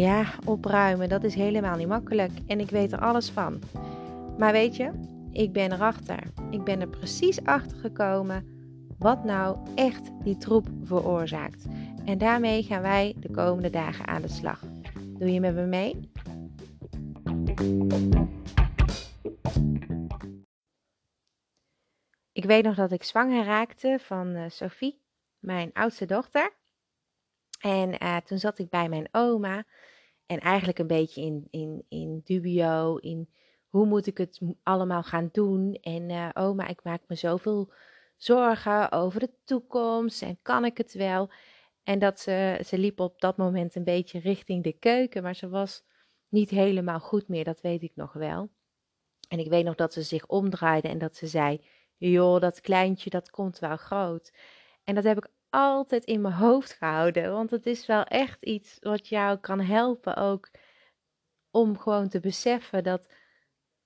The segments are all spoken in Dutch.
Ja, opruimen, dat is helemaal niet makkelijk en ik weet er alles van. Maar weet je, ik ben erachter. Ik ben er precies achter gekomen wat nou echt die troep veroorzaakt. En daarmee gaan wij de komende dagen aan de slag. Doe je met me mee? Ik weet nog dat ik zwanger raakte van uh, Sophie, mijn oudste dochter. En uh, toen zat ik bij mijn oma. En eigenlijk een beetje in, in, in dubio, in hoe moet ik het allemaal gaan doen. En uh, oma, ik maak me zoveel zorgen over de toekomst en kan ik het wel. En dat ze, ze liep op dat moment een beetje richting de keuken, maar ze was niet helemaal goed meer, dat weet ik nog wel. En ik weet nog dat ze zich omdraaide en dat ze zei: Joh, dat kleintje, dat komt wel groot. En dat heb ik altijd in mijn hoofd gehouden. Want het is wel echt iets wat jou kan helpen ook om gewoon te beseffen dat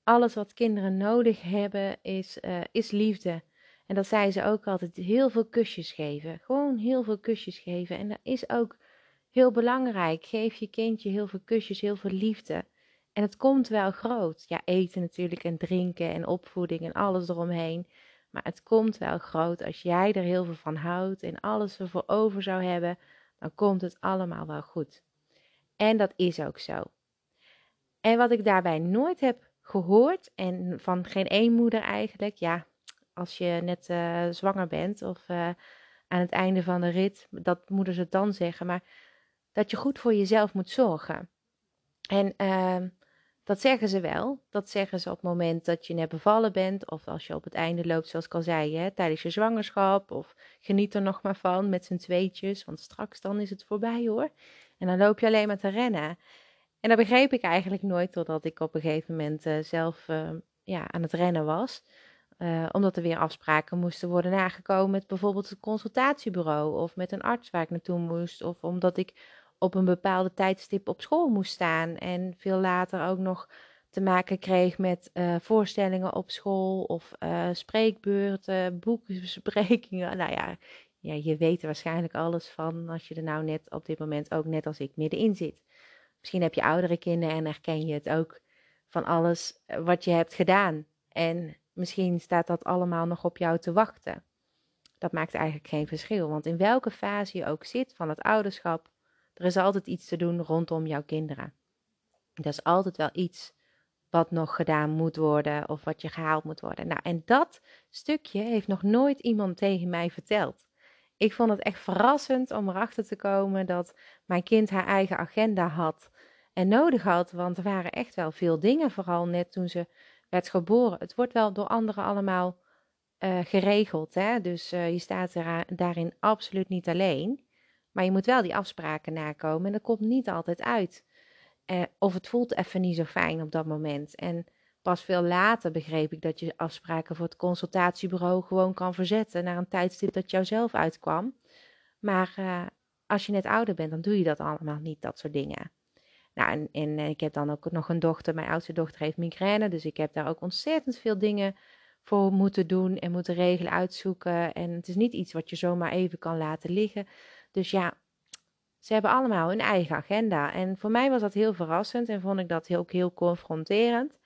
alles wat kinderen nodig hebben is, uh, is liefde. En dat zei ze ook altijd, heel veel kusjes geven. Gewoon heel veel kusjes geven. En dat is ook heel belangrijk. Geef je kindje heel veel kusjes, heel veel liefde. En het komt wel groot. Ja, eten natuurlijk en drinken en opvoeding en alles eromheen. Maar het komt wel groot als jij er heel veel van houdt en alles ervoor over zou hebben, dan komt het allemaal wel goed. En dat is ook zo. En wat ik daarbij nooit heb gehoord, en van geen één moeder eigenlijk, ja, als je net uh, zwanger bent of uh, aan het einde van de rit, dat moeders het dan zeggen, maar dat je goed voor jezelf moet zorgen. En uh, dat zeggen ze wel. Dat zeggen ze op het moment dat je net bevallen bent. Of als je op het einde loopt, zoals ik al zei, hè, tijdens je zwangerschap. Of geniet er nog maar van met z'n tweetjes. Want straks dan is het voorbij hoor. En dan loop je alleen maar te rennen. En dat begreep ik eigenlijk nooit totdat ik op een gegeven moment uh, zelf uh, ja, aan het rennen was. Uh, omdat er weer afspraken moesten worden nagekomen met bijvoorbeeld het consultatiebureau. Of met een arts waar ik naartoe moest. Of omdat ik op een bepaalde tijdstip op school moest staan. En veel later ook nog te maken kreeg met uh, voorstellingen op school of uh, spreekbeurten, boekbesprekingen. Nou ja, ja, je weet er waarschijnlijk alles van als je er nou net op dit moment ook net als ik middenin zit. Misschien heb je oudere kinderen en herken je het ook van alles eh, wat je hebt gedaan. En misschien staat dat allemaal nog op jou te wachten. Dat maakt eigenlijk geen verschil, want in welke fase je ook zit van het ouderschap, er is altijd iets te doen rondom jouw kinderen. Er is altijd wel iets wat nog gedaan moet worden of wat je gehaald moet worden. Nou, en dat stukje heeft nog nooit iemand tegen mij verteld. Ik vond het echt verrassend om erachter te komen dat mijn kind haar eigen agenda had en nodig had, want er waren echt wel veel dingen, vooral net toen ze werd geboren. Het wordt wel door anderen allemaal uh, geregeld, hè? dus uh, je staat daarin absoluut niet alleen. Maar je moet wel die afspraken nakomen en dat komt niet altijd uit. Eh, of het voelt even niet zo fijn op dat moment. En pas veel later begreep ik dat je afspraken voor het consultatiebureau gewoon kan verzetten naar een tijdstip dat jou zelf uitkwam. Maar uh, als je net ouder bent, dan doe je dat allemaal niet, dat soort dingen. Nou, en, en, ik heb dan ook nog een dochter. Mijn oudste dochter heeft migraine, dus ik heb daar ook ontzettend veel dingen voor moeten doen en moeten regelen, uitzoeken. En het is niet iets wat je zomaar even kan laten liggen. Dus ja, ze hebben allemaal hun eigen agenda. En voor mij was dat heel verrassend en vond ik dat ook heel confronterend.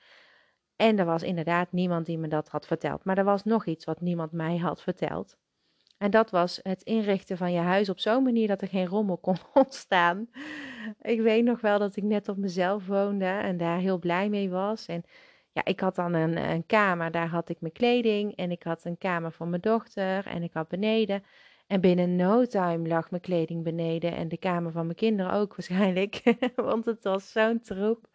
En er was inderdaad niemand die me dat had verteld. Maar er was nog iets wat niemand mij had verteld. En dat was het inrichten van je huis op zo'n manier dat er geen rommel kon ontstaan. Ik weet nog wel dat ik net op mezelf woonde en daar heel blij mee was. En ja, ik had dan een, een kamer, daar had ik mijn kleding. En ik had een kamer voor mijn dochter. En ik had beneden en binnen no time lag mijn kleding beneden en de kamer van mijn kinderen ook waarschijnlijk, want het was zo'n troep.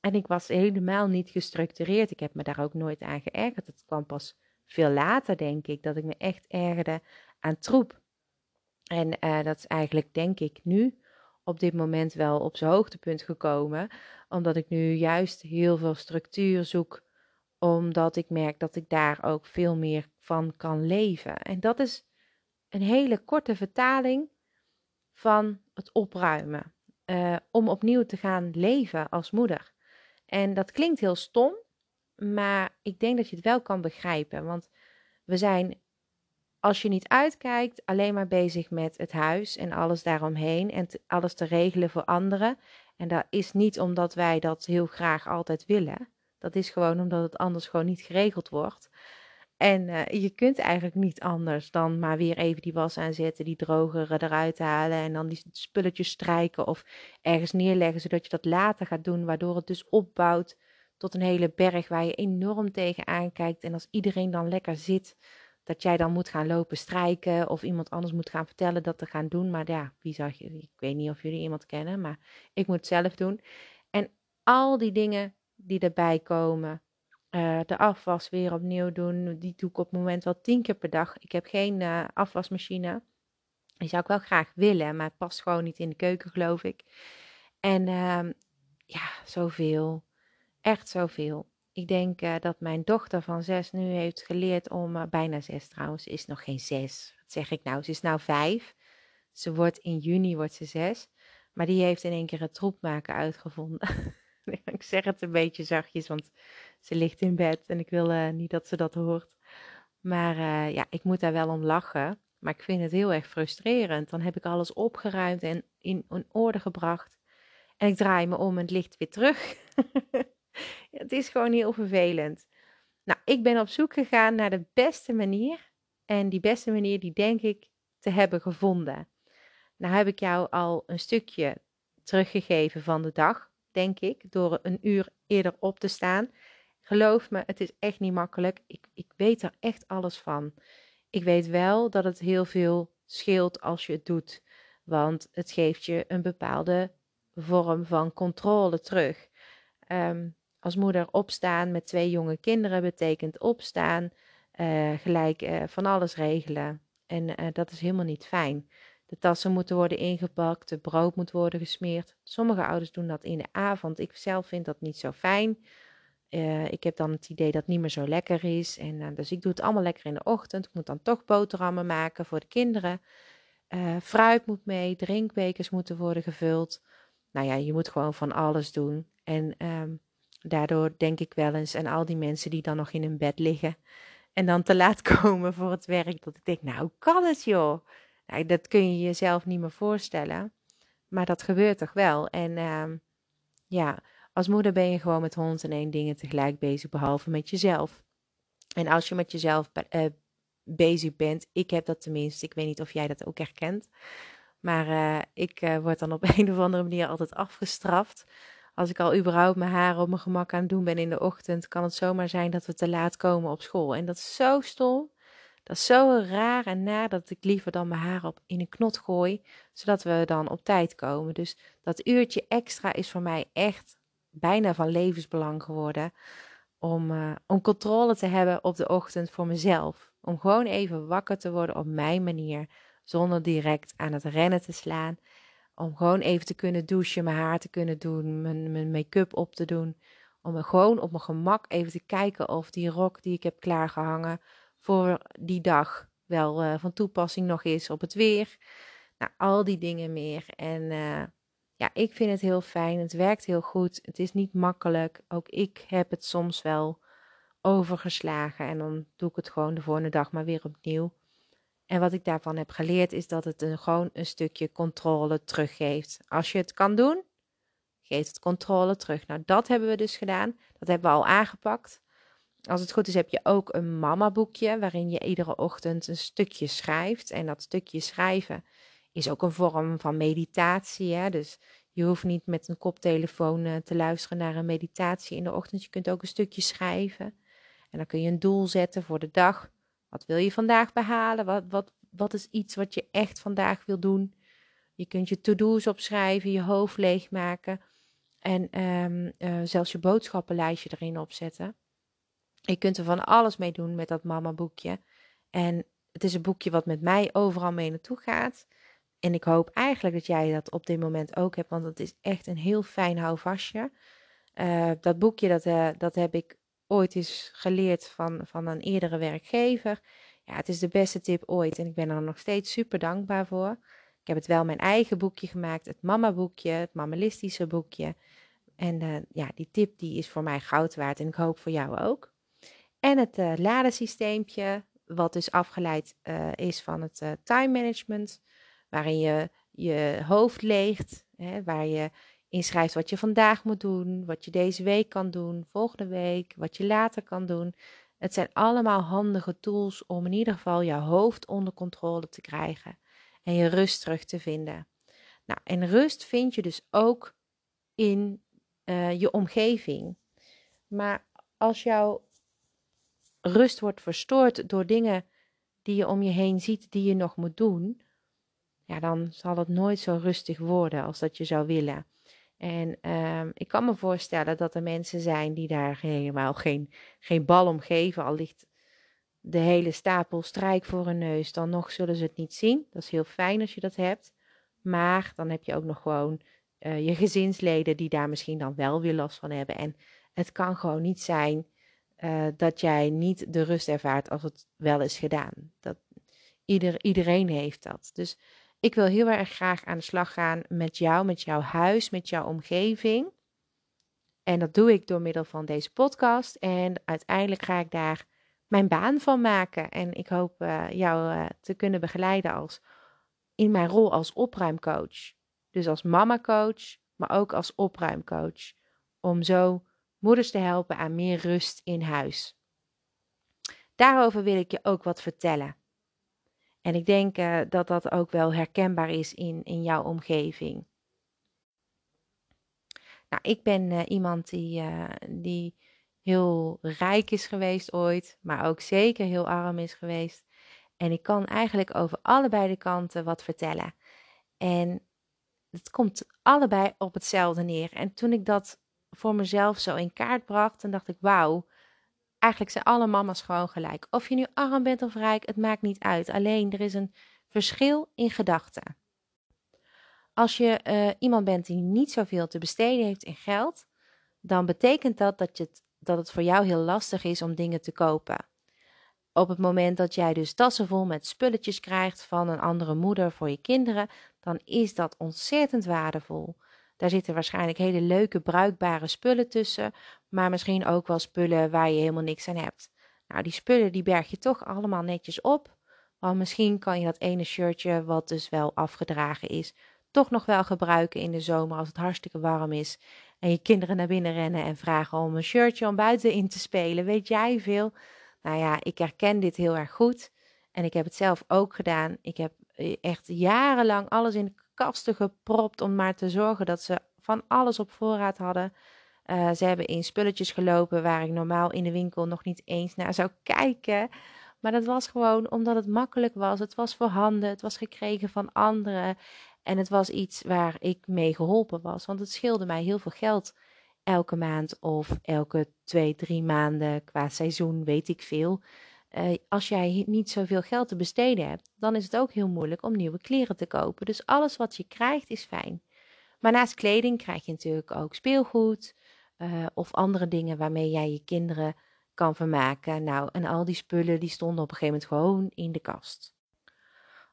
En ik was helemaal niet gestructureerd. Ik heb me daar ook nooit aan geërgerd. Het kwam pas veel later, denk ik, dat ik me echt ergerde aan troep. En uh, dat is eigenlijk, denk ik, nu op dit moment wel op zijn hoogtepunt gekomen, omdat ik nu juist heel veel structuur zoek, omdat ik merk dat ik daar ook veel meer van kan leven. En dat is een hele korte vertaling van het opruimen. Uh, om opnieuw te gaan leven als moeder. En dat klinkt heel stom, maar ik denk dat je het wel kan begrijpen. Want we zijn, als je niet uitkijkt, alleen maar bezig met het huis en alles daaromheen en alles te regelen voor anderen. En dat is niet omdat wij dat heel graag altijd willen. Dat is gewoon omdat het anders gewoon niet geregeld wordt. En uh, je kunt eigenlijk niet anders dan maar weer even die was aanzetten, die droger eruit halen en dan die spulletjes strijken of ergens neerleggen, zodat je dat later gaat doen, waardoor het dus opbouwt tot een hele berg waar je enorm tegen kijkt. En als iedereen dan lekker zit, dat jij dan moet gaan lopen strijken of iemand anders moet gaan vertellen dat te gaan doen. Maar ja, wie zag je? Ik weet niet of jullie iemand kennen, maar ik moet het zelf doen. En al die dingen die erbij komen, uh, de afwas weer opnieuw doen, die doe ik op het moment wel tien keer per dag. Ik heb geen uh, afwasmachine. Die zou ik wel graag willen, maar het past gewoon niet in de keuken, geloof ik. En uh, ja, zoveel. Echt zoveel. Ik denk uh, dat mijn dochter van zes nu heeft geleerd om, bijna zes trouwens, is nog geen zes. Wat zeg ik nou? Ze is nou vijf. Ze wordt in juni wordt ze zes. Maar die heeft in één keer het troepmaken uitgevonden. ik zeg het een beetje zachtjes, want ze ligt in bed en ik wil uh, niet dat ze dat hoort. Maar ja, ik moet daar wel om lachen. Maar ik vind het heel erg frustrerend. Dan heb ik alles opgeruimd en in, in orde gebracht. En ik draai me om en het ligt weer terug. het is gewoon heel vervelend. Nou, ik ben op zoek gegaan naar de beste manier. En die beste manier, die denk ik te hebben gevonden. Nou heb ik jou al een stukje teruggegeven van de dag, denk ik, door een uur eerder op te staan. Geloof me, het is echt niet makkelijk. Ik, ik weet er echt alles van. Ik weet wel dat het heel veel scheelt als je het doet, want het geeft je een bepaalde vorm van controle terug. Um, als moeder opstaan met twee jonge kinderen betekent opstaan, uh, gelijk uh, van alles regelen. En uh, dat is helemaal niet fijn. De tassen moeten worden ingepakt, de brood moet worden gesmeerd. Sommige ouders doen dat in de avond. Ik zelf vind dat niet zo fijn. Ik heb dan het idee dat het niet meer zo lekker is. En, dus ik doe het allemaal lekker in de ochtend. Ik moet dan toch boterhammen maken voor de kinderen. fruit moet mee, drinkbekers moeten worden gevuld. Nou ja, je moet gewoon van alles doen. En um, Daardoor denk ik wel eens aan al die mensen die dan nog in hun bed liggen en dan te laat komen voor het werk. Dat ik denk, nou, hoe kan het joh? Nou, dat kun je jezelf niet meer voorstellen. Maar dat gebeurt toch wel. En uh, ja, als moeder ben je gewoon met honderd en één dingen tegelijk bezig, behalve met jezelf. En als je met jezelf uh, bezig bent, ik heb dat tenminste, ik weet niet of jij dat ook herkent. Maar uh, ik uh, word dan op een of andere manier altijd afgestraft als ik al überhaupt mijn haren op mijn gemak aan het doen ben in de ochtend, kan het zomaar zijn dat we te laat komen op school. En dat is zo stom. Dat is zo raar en na dat ik liever dan mijn haar op in een knot gooi, zodat we dan op tijd komen. Dus dat uurtje extra is voor mij echt bijna van levensbelang geworden. Om, uh, om controle te hebben op de ochtend voor mezelf. Om gewoon even wakker te worden op mijn manier, zonder direct aan het rennen te slaan om gewoon even te kunnen douchen, mijn haar te kunnen doen, mijn, mijn make-up op te doen. Om gewoon op mijn gemak even te kijken of die rok die ik heb klaargehangen voor die dag wel uh, van toepassing nog is op het weer. Nou, al die dingen meer. En uh, ja, ik vind het heel fijn. Het werkt heel goed. Het is niet makkelijk. Ook ik heb het soms wel overgeslagen. En dan doe ik het gewoon de volgende dag maar weer opnieuw. En wat ik daarvan heb geleerd is dat het een, gewoon een stukje controle teruggeeft. Als je het kan doen, geeft het controle terug. Nou, dat hebben we dus gedaan. Dat hebben we al aangepakt. Als het goed is, heb je ook een mama-boekje waarin je iedere ochtend een stukje schrijft. En dat stukje schrijven is ook een vorm van meditatie. Hè? Dus je hoeft niet met een koptelefoon eh, te luisteren naar een meditatie in de ochtend. Je kunt ook een stukje schrijven. En dan kun je een doel zetten voor de dag. Wat wil je vandaag behalen? Wat, wat, wat is iets wat je echt vandaag wil doen? Je kunt je to-do's opschrijven, je hoofd leegmaken en um, uh, zelfs je boodschappenlijstje erin opzetten. Je kunt er van alles mee doen met dat mama boekje. En het is een boekje wat met mij overal mee naartoe gaat. En ik hoop eigenlijk dat jij dat op dit moment ook hebt, want het is echt een heel fijn houvastje. Uh, dat boekje dat, uh, dat heb ik ooit is geleerd van, van een eerdere werkgever. Ja, het is de beste tip ooit en ik ben er nog steeds super dankbaar voor. Ik heb het wel mijn eigen boekje gemaakt, het mama boekje, het mammalistische boekje. En uh, ja, die tip die is voor mij goud waard en ik hoop voor jou ook. En het uh, ladensysteempje, wat dus afgeleid is van het time management, waarin je je hoofd leegt, hè, waar je inschrijft wat je vandaag moet doen, wat je deze week kan doen, volgende week, wat je later kan doen. Het zijn allemaal handige tools om in ieder geval je hoofd onder controle te krijgen en je rust terug te vinden. Nou, en rust vind je dus ook in uh, je omgeving. Maar als jouw rust wordt verstoord door dingen die je om je heen ziet die je nog moet doen, ja, dan zal het nooit zo rustig worden als dat je zou willen. En um, ik kan me voorstellen dat er mensen zijn die daar helemaal geen, geen bal om geven. Al ligt de hele stapel strijk voor hun neus, dan nog zullen ze het niet zien. Dat is heel fijn als je dat hebt. Maar dan heb je ook nog gewoon uh, je gezinsleden die daar misschien dan wel weer last van hebben. En het kan gewoon niet zijn uh, dat jij niet de rust ervaart als het wel is gedaan. Dat, ieder, iedereen heeft dat. Dus ik wil heel erg graag aan de slag gaan met jou, met jouw huis, met jouw omgeving. En dat doe ik door middel van deze podcast. En uiteindelijk ga ik daar mijn baan van maken. En ik hoop uh, jou uh, te kunnen begeleiden als, in mijn rol als opruimcoach. Dus als mama-coach, maar ook als opruimcoach. Om zo moeders te helpen aan meer rust in huis. Daarover wil ik je ook wat vertellen. En ik denk uh, dat dat ook wel herkenbaar is in, in jouw omgeving. Nou, ik ben uh, iemand die, uh, die heel rijk is geweest ooit, maar ook zeker heel arm is geweest. En ik kan eigenlijk over allebei de kanten wat vertellen. En het komt allebei op hetzelfde neer. En toen ik dat voor mezelf zo in kaart bracht, dan dacht ik: wauw, eigenlijk zijn alle mama's gewoon gelijk. Of je nu arm bent of rijk, het maakt niet uit. Alleen er is een verschil in gedachten. Als je uh, iemand bent die niet zoveel te besteden heeft in geld, dan betekent dat dat, je het, dat het voor jou heel lastig is om dingen te kopen. Op het moment dat jij dus tassen vol met spulletjes krijgt van een andere moeder voor je kinderen, dan is dat ontzettend waardevol. Daar zitten waarschijnlijk hele leuke, bruikbare spullen tussen, maar misschien ook wel spullen waar je helemaal niks aan hebt. Nou, die spullen die berg je toch allemaal netjes op, want misschien kan je dat ene shirtje, wat dus wel afgedragen is, toch nog wel gebruiken in de zomer als het hartstikke warm is en je kinderen naar binnen rennen en vragen om een shirtje om buiten in te spelen. Weet jij veel? Nou ja, ik herken dit heel erg goed en ik heb het zelf ook gedaan. Ik heb eh, echt jarenlang alles in kasten gepropt om maar te zorgen dat ze van alles op voorraad hadden. Uh, ze hebben in spulletjes gelopen waar ik normaal in de winkel nog niet eens naar zou kijken. Maar dat was gewoon omdat het makkelijk was. Het was voorhanden, het was gekregen van anderen. En het was iets waar ik mee geholpen was. Want het scheelde mij heel veel geld elke maand of elke twee, drie maanden qua seizoen, weet ik veel. Uh, als jij niet zoveel geld te besteden hebt, dan is het ook heel moeilijk om nieuwe kleren te kopen. Dus alles wat je krijgt is fijn. Maar naast kleding krijg je natuurlijk ook speelgoed uh, of andere dingen waarmee jij je kinderen kan vermaken. Nou, en al die spullen die stonden op een gegeven moment gewoon in de kast.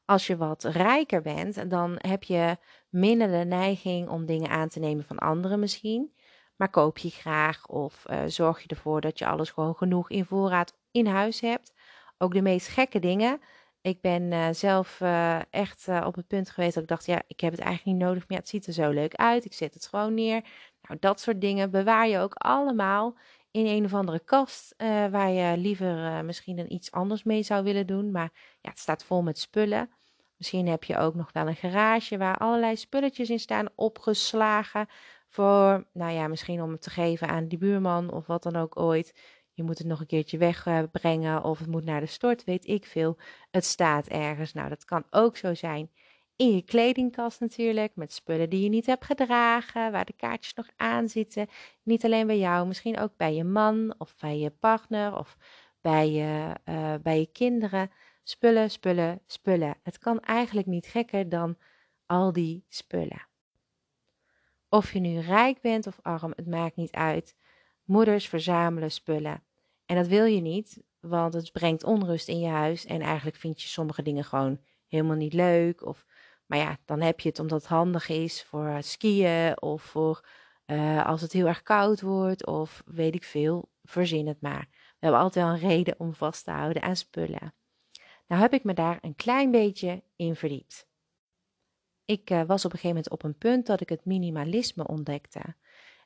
Als je wat rijker bent, dan heb je minder de neiging om dingen aan te nemen van anderen misschien. Maar koop je graag of uh, zorg je ervoor dat je alles gewoon genoeg in voorraad in huis hebt. Ook de meest gekke dingen. Ik ben uh, zelf uh, echt uh, op het punt geweest dat ik dacht, ja, ik heb het eigenlijk niet nodig, maar het ziet er zo leuk uit. Ik zet het gewoon neer. Nou, dat soort dingen bewaar je ook allemaal in een of andere kast, waar je liever misschien een iets anders mee zou willen doen. Maar ja, het staat vol met spullen. Misschien heb je ook nog wel een garage waar allerlei spulletjes in staan opgeslagen. Voor, nou ja, misschien om het te geven aan die buurman of wat dan ook ooit je moet het nog een keertje wegbrengen of het moet naar de stort, weet ik veel. Het staat ergens. Nou, dat kan ook zo zijn in je kledingkast natuurlijk, met spullen die je niet hebt gedragen, waar de kaartjes nog aan zitten. Niet alleen bij jou, misschien ook bij je man of bij je partner of bij je, uh, bij je kinderen. Spullen, spullen, spullen. Het kan eigenlijk niet gekker dan al die spullen. Of je nu rijk bent of arm, het maakt niet uit. Moeders verzamelen spullen. En dat wil je niet, want het brengt onrust in je huis. En eigenlijk vind je sommige dingen gewoon helemaal niet leuk. Of, maar ja, dan heb je het omdat het handig is voor skiën of voor uh, als het heel erg koud wordt. Of weet ik veel, verzin het maar. We hebben altijd wel een reden om vast te houden aan spullen. Nou heb ik me daar een klein beetje in verdiept. ik uh, was op een gegeven moment op een punt dat ik het minimalisme ontdekte.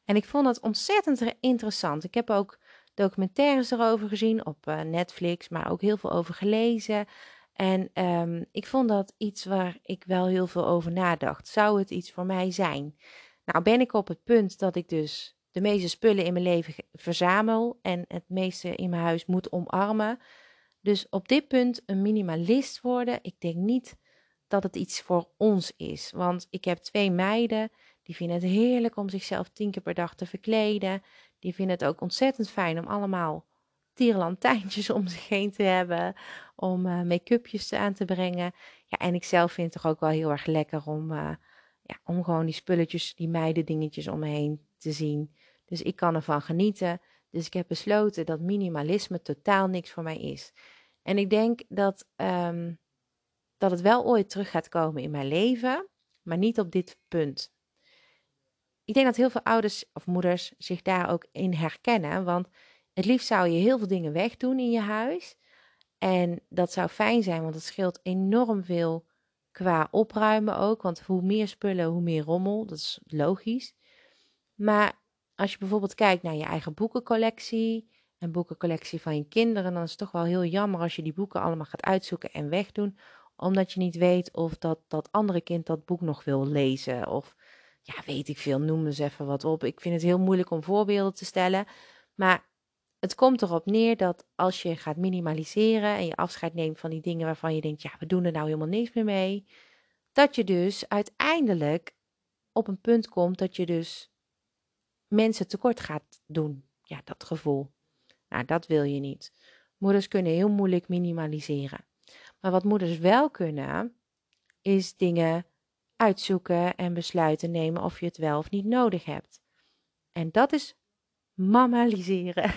En ik vond dat ontzettend interessant. Ik heb ook documentaires erover gezien op uh, Netflix, maar ook heel veel over gelezen. En um, ik vond dat iets waar ik wel heel veel over nadacht. Zou het iets voor mij zijn? Nou ben ik op het punt dat ik dus de meeste spullen in mijn leven verzamel en het meeste in mijn huis moet omarmen. Dus op dit punt een minimalist worden, ik denk niet dat het iets voor ons is. Want ik heb twee meiden, die vinden het heerlijk om zichzelf tien keer per dag te verkleden. Die vinden het ook ontzettend fijn om allemaal tierenlantijntjes om zich heen te hebben, om uh, make-upjes aan te brengen. Ja, en ik zelf vind het toch ook wel heel erg lekker om, uh, ja, om gewoon die spulletjes, die meiden dingetjes om me heen te zien. Dus ik kan ervan genieten. Dus ik heb besloten dat minimalisme totaal niks voor mij is. En ik denk dat, um, dat het wel ooit terug gaat komen in mijn leven, maar niet op dit punt. Ik denk dat heel veel ouders of moeders zich daar ook in herkennen, want het liefst zou je heel veel dingen wegdoen in je huis. En dat zou fijn zijn, want het scheelt enorm veel qua opruimen ook. Want hoe meer spullen, hoe meer rommel. Dat is logisch. Maar als je bijvoorbeeld kijkt naar je eigen boekencollectie en boekencollectie van je kinderen, dan is het toch wel heel jammer als je die boeken allemaal gaat uitzoeken en wegdoen, omdat je niet weet of dat, dat andere kind dat boek nog wil lezen. Of ja, weet ik veel, noem eens even wat op. Ik vind het heel moeilijk om voorbeelden te stellen. Maar het komt erop neer dat als je gaat minimaliseren en je afscheid neemt van die dingen waarvan je denkt, ja, we doen er nou helemaal niks meer mee, dat je dus uiteindelijk op een punt komt dat je dus mensen tekort gaat doen. Ja, dat gevoel. Nou, dat wil je niet. Moeders kunnen heel moeilijk minimaliseren. Maar wat moeders wel kunnen, is dingen uitzoeken en besluiten nemen of je het wel of niet nodig hebt. En dat is mamaliseren.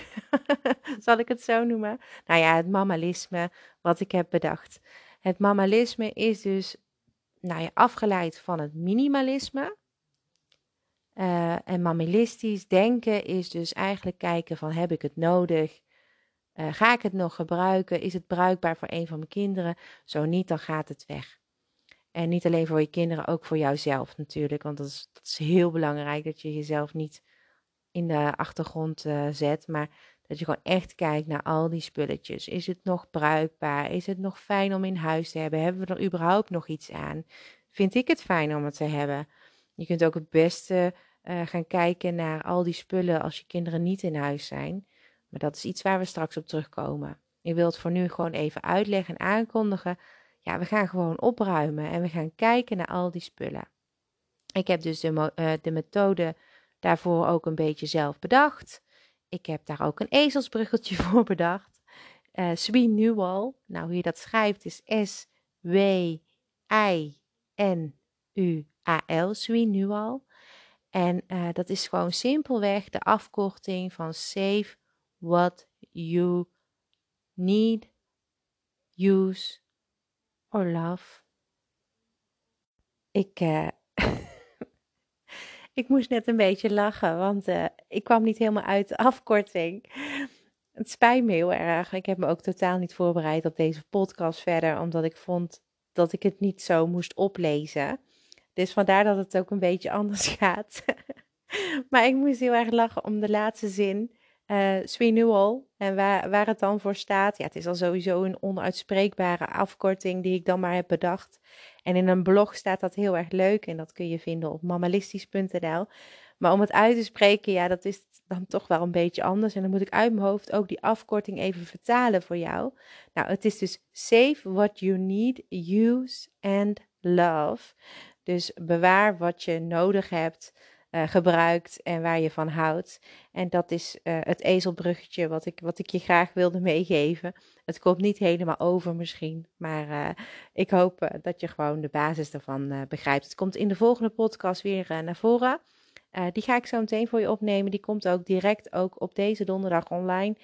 Zal ik het zo noemen? Nou ja, het mamalisme wat ik heb bedacht. Het mamalisme is dus nou ja, afgeleid van het minimalisme. Uh, en mammalistisch denken is dus eigenlijk kijken van heb ik het nodig? Uh, ga ik het nog gebruiken? Is het bruikbaar voor een van mijn kinderen? Zo niet, dan gaat het weg. En niet alleen voor je kinderen, ook voor jouzelf natuurlijk. Want dat is, dat is heel belangrijk dat je jezelf niet in de achtergrond uh, zet. Maar dat je gewoon echt kijkt naar al die spulletjes. Is het nog bruikbaar? Is het nog fijn om in huis te hebben? Hebben we er überhaupt nog iets aan? Vind ik het fijn om het te hebben? Je kunt ook het beste uh, gaan kijken naar al die spullen als je kinderen niet in huis zijn. Maar dat is iets waar we straks op terugkomen. Ik wil het voor nu gewoon even uitleggen en aankondigen. Ja, we gaan gewoon opruimen en we gaan kijken naar al die spullen. Ik heb dus de, uh, de methode daarvoor ook een beetje zelf bedacht. Ik heb daar ook een ezelsbruggetje voor bedacht. Uh, Swie Newall, nou hoe je dat schrijft is S-W-I-N-U-A-L, Swie Newall. En uh, dat is gewoon simpelweg de afkorting van Save What You Need, Use Love. Ik uh, Ik moest net een beetje lachen, want uh, ik kwam niet helemaal uit de afkorting. Het spijt me heel erg. Ik heb me ook totaal niet voorbereid op deze podcast verder, omdat ik vond dat ik het niet zo moest oplezen. Dus vandaar dat het ook een beetje anders gaat. maar ik moest heel erg lachen om de laatste zin. Uh. En waar, waar het dan voor staat. Ja, het is al sowieso een onuitspreekbare afkorting die ik dan maar heb bedacht. En in een blog staat dat heel erg leuk. En dat kun je vinden op mamalistisch.nl. Maar om het uit te spreken, ja, dat is dan toch wel een beetje anders. En dan moet ik uit mijn hoofd ook die afkorting even vertalen voor jou. Nou, het is dus save what you need, use and love. Dus bewaar wat je nodig hebt uh, gebruikt en waar je van houdt. En dat is uh, het ezelbruggetje wat ik, wat ik je graag wilde meegeven. Het komt niet helemaal over misschien, maar uh, ik hoop dat je gewoon de basis ervan begrijpt. Het komt in de volgende podcast weer naar voren. die ga ik zo meteen voor je opnemen. Die komt ook direct ook op deze donderdag online.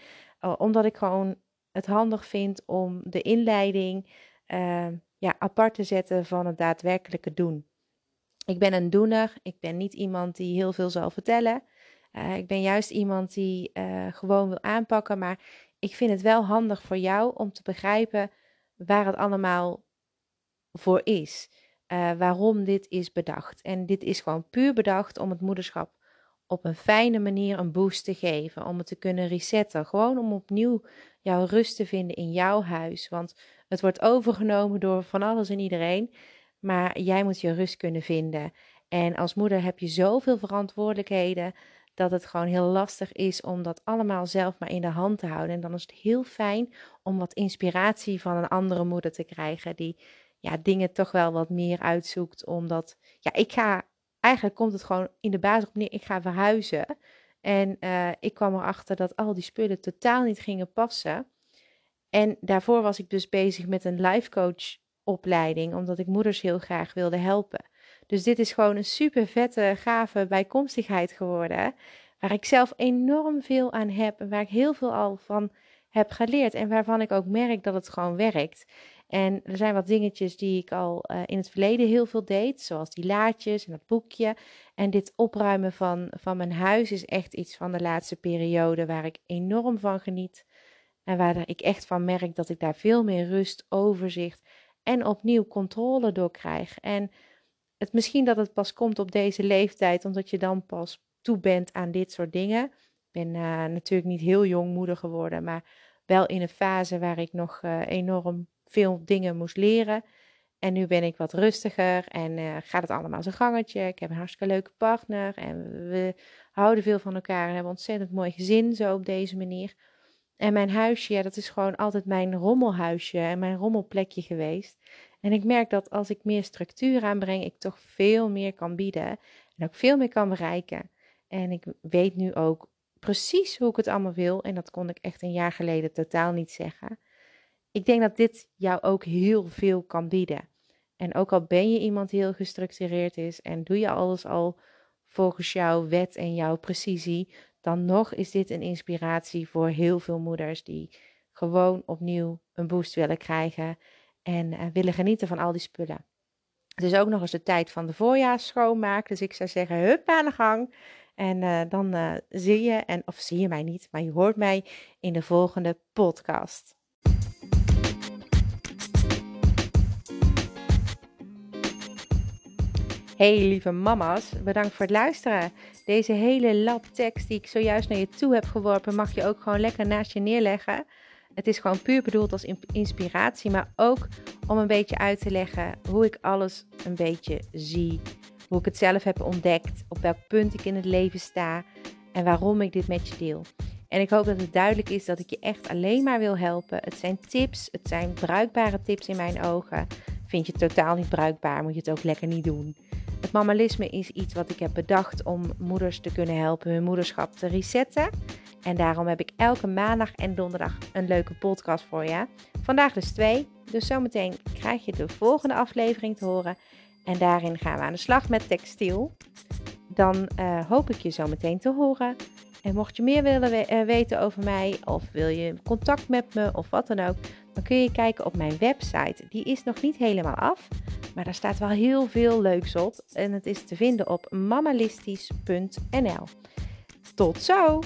omdat ik gewoon het handig vind om de inleiding ja, apart te zetten van het daadwerkelijke doen. Ik ben een doener. Ik ben niet iemand die heel veel zal vertellen. Uh, ik ben juist iemand die uh, gewoon wil aanpakken. Maar ik vind het wel handig voor jou om te begrijpen waar het allemaal voor is. uh, waarom dit is bedacht. En dit is gewoon puur bedacht om het moederschap op een fijne manier een boost te geven. Om het te kunnen resetten. Gewoon om opnieuw jouw rust te vinden in jouw huis. Want het wordt overgenomen door van alles en iedereen. Maar jij moet je rust kunnen vinden. En als moeder heb je zoveel verantwoordelijkheden dat het gewoon heel lastig is om dat allemaal zelf maar in de hand te houden. En dan is het heel fijn om wat inspiratie van een andere moeder te krijgen die ja, dingen toch wel wat meer uitzoekt. Omdat ja, ik ga, eigenlijk komt het gewoon in de basis op neer, ik ga verhuizen. En uh, ik kwam erachter dat al die spullen totaal niet gingen passen. En daarvoor was ik dus bezig met een life coach opleiding, omdat ik moeders heel graag wilde helpen. Dus dit is gewoon een super vette, gave bijkomstigheid geworden. Waar ik zelf enorm veel aan heb en waar ik heel veel al van heb geleerd. En waarvan ik ook merk dat het gewoon werkt. En er zijn wat dingetjes die ik al uh, in het verleden heel veel deed, zoals die laadjes en dat boekje. En dit opruimen van, van mijn huis is echt iets van de laatste periode waar ik enorm van geniet. En waar ik echt van merk dat ik daar veel meer rust, overzicht en opnieuw controle door krijg. En het misschien dat het pas komt op deze leeftijd, omdat je dan pas toe bent aan dit soort dingen. Ik ben uh, natuurlijk niet heel jong moeder geworden, maar wel in een fase waar ik nog uh, enorm veel dingen moest leren. En nu ben ik wat rustiger en uh, gaat het allemaal zijn gangetje. Ik heb een hartstikke leuke partner en we houden veel van elkaar en hebben ontzettend mooi gezin zo op deze manier. En mijn huisje, ja, dat is gewoon altijd mijn rommelhuisje en mijn rommelplekje geweest. En ik merk dat als ik meer structuur aanbreng, ik toch veel meer kan bieden en ook veel meer kan bereiken. En ik weet nu ook precies hoe ik het allemaal wil. En dat kon ik echt een jaar geleden totaal niet zeggen. Ik denk dat dit jou ook heel veel kan bieden. En ook al ben je iemand die heel gestructureerd is en doe je alles al volgens jouw wet en jouw precisie, dan nog is dit een inspiratie voor heel veel moeders die gewoon opnieuw een boost willen krijgen en uh, willen genieten van al die spullen. Het is ook nog eens de tijd van de voorjaars schoonmaak, dus ik zou zeggen, hup aan de gang. En uh, dan uh, zie je, en, of zie je mij niet, maar je hoort mij in de volgende podcast. Hey lieve mama's, bedankt voor het luisteren. Deze hele lab tekst die ik zojuist naar je toe heb geworpen, mag je ook gewoon lekker naast je neerleggen. Het is gewoon puur bedoeld als inspiratie, maar ook om een beetje uit te leggen hoe ik alles een beetje zie. Hoe ik het zelf heb ontdekt, op welk punt ik in het leven sta en waarom ik dit met je deel. En ik hoop dat het duidelijk is dat ik je echt alleen maar wil helpen. Het zijn tips, het zijn bruikbare tips in mijn ogen. Vind je het totaal niet bruikbaar, moet je het ook lekker niet doen. Mammalisme is iets wat ik heb bedacht om moeders te kunnen helpen hun moederschap te resetten. En daarom heb ik elke maandag en donderdag een leuke podcast voor je. Vandaag dus twee. Dus zometeen krijg je de volgende aflevering te horen. En daarin gaan we aan de slag met textiel. Dan hoop ik je zometeen te horen. En mocht je meer willen we weten over mij, of wil je contact met me, of wat dan ook, dan kun je kijken op mijn website. Die is nog niet helemaal af, maar daar staat wel heel veel leuks op. En het is te vinden op mamalistisch.nl. Tot zo!